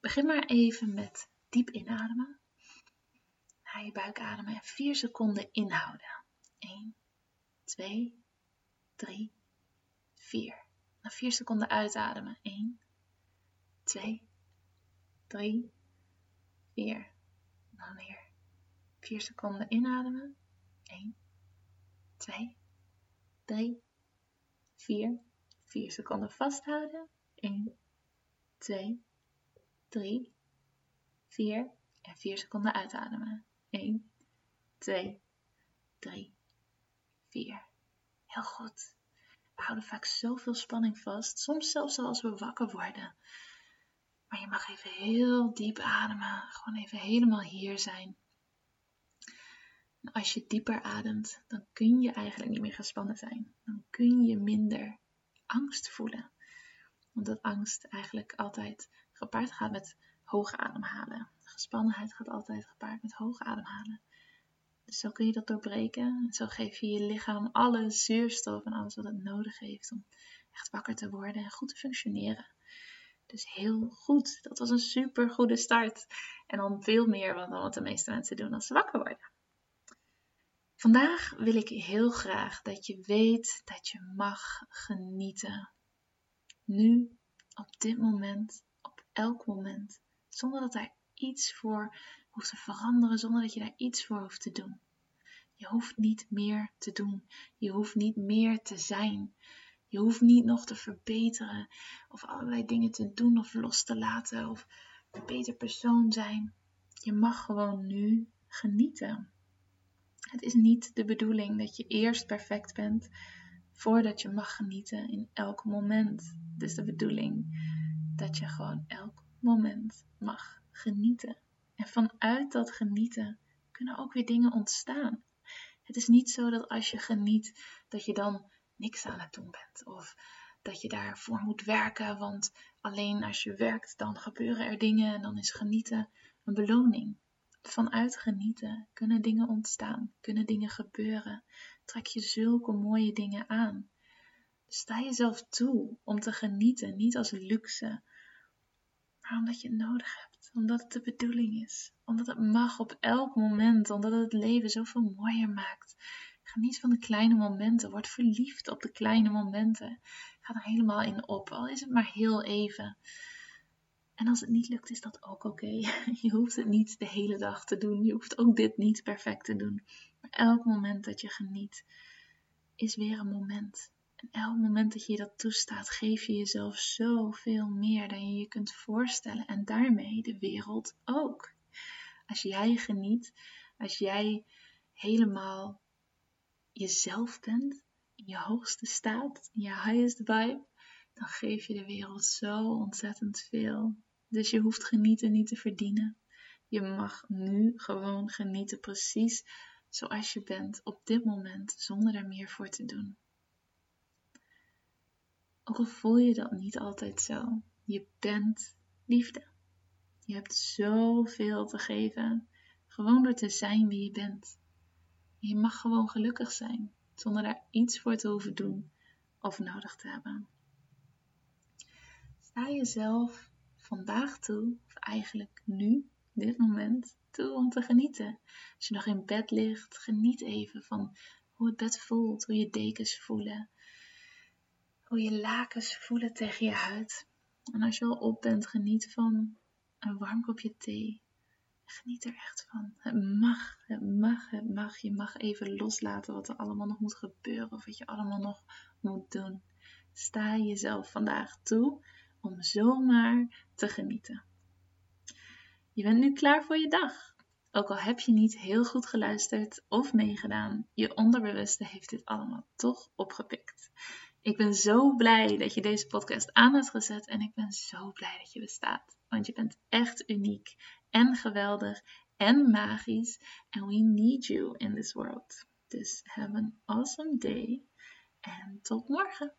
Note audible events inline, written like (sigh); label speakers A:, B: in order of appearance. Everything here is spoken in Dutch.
A: Begin maar even met diep inademen. Naar je buik ademen en 4 seconden inhouden. 1, 2, 3, 4. Na 4 seconden uitademen. 1, 2, 3, 4. Dan weer 4 seconden inademen. 1, 2, 3, 4. 4 seconden vasthouden. 1, 2, 3, 4 en 4 seconden uitademen. 1, 2, 3, 4. Heel goed. We houden vaak zoveel spanning vast, soms zelfs als we wakker worden. Maar je mag even heel diep ademen, gewoon even helemaal hier zijn. En als je dieper ademt, dan kun je eigenlijk niet meer gespannen zijn. Dan kun je minder angst voelen. Omdat angst eigenlijk altijd gepaard gaat met hoog ademhalen. Gespannenheid gaat altijd gepaard met hoog ademhalen. Dus zo kun je dat doorbreken. En zo geef je je lichaam alle zuurstof en alles wat het nodig heeft om echt wakker te worden en goed te functioneren. Dus heel goed. Dat was een super goede start. En dan veel meer dan wat de meeste mensen doen als ze wakker worden. Vandaag wil ik heel graag dat je weet dat je mag genieten. Nu, op dit moment, elk moment. Zonder dat daar iets voor hoeft te veranderen, zonder dat je daar iets voor hoeft te doen. Je hoeft niet meer te doen. Je hoeft niet meer te zijn. Je hoeft niet nog te verbeteren of allerlei dingen te doen of los te laten of een beter persoon zijn. Je mag gewoon nu genieten. Het is niet de bedoeling dat je eerst perfect bent voordat je mag genieten in elk moment. Het is de bedoeling dat je gewoon elk moment mag genieten. En vanuit dat genieten kunnen ook weer dingen ontstaan. Het is niet zo dat als je geniet, dat je dan niks aan het doen bent. Of dat je daarvoor moet werken, want alleen als je werkt, dan gebeuren er dingen en dan is genieten een beloning. Vanuit genieten kunnen dingen ontstaan, kunnen dingen gebeuren. Trek je zulke mooie dingen aan. Sta jezelf toe om te genieten, niet als luxe, maar omdat je het nodig hebt, omdat het de bedoeling is, omdat het mag op elk moment, omdat het het leven zoveel mooier maakt. Geniet van de kleine momenten, word verliefd op de kleine momenten. Ga er helemaal in op, al is het maar heel even. En als het niet lukt, is dat ook oké. (laughs) Je hoeft het niet de hele dag te doen. Je hoeft ook dit niet perfect te doen. Maar elk moment dat je geniet, is weer een moment. En elk moment dat je dat toestaat, geef je jezelf zoveel meer dan je je kunt voorstellen. En daarmee de wereld ook. Als jij geniet, als jij helemaal jezelf bent, in je hoogste staat, in je highest vibe, dan geef je de wereld zo ontzettend veel. Dus je hoeft genieten niet te verdienen. Je mag nu gewoon genieten precies zoals je bent op dit moment, zonder er meer voor te doen. Ook voel je dat niet altijd zo, je bent liefde. Je hebt zoveel te geven, gewoon door te zijn wie je bent. Je mag gewoon gelukkig zijn, zonder daar iets voor te hoeven doen of nodig te hebben. Sta jezelf vandaag toe, of eigenlijk nu, dit moment, toe om te genieten. Als je nog in bed ligt, geniet even van hoe het bed voelt, hoe je dekens voelen, hoe je lakens voelen tegen je huid. En als je al op bent, geniet van een warm kopje thee. Geniet er echt van. Het mag, het mag, het mag. Je mag even loslaten wat er allemaal nog moet gebeuren of wat je allemaal nog moet doen. Sta jezelf vandaag toe om zomaar te genieten. Je bent nu klaar voor je dag. Ook al heb je niet heel goed geluisterd of meegedaan, je onderbewuste heeft dit allemaal toch opgepikt. Ik ben zo blij dat je deze podcast aan hebt gezet en ik ben zo blij dat je bestaat. Want je bent echt uniek en geweldig en magisch. And we need you in this world. Dus have an awesome day en tot morgen.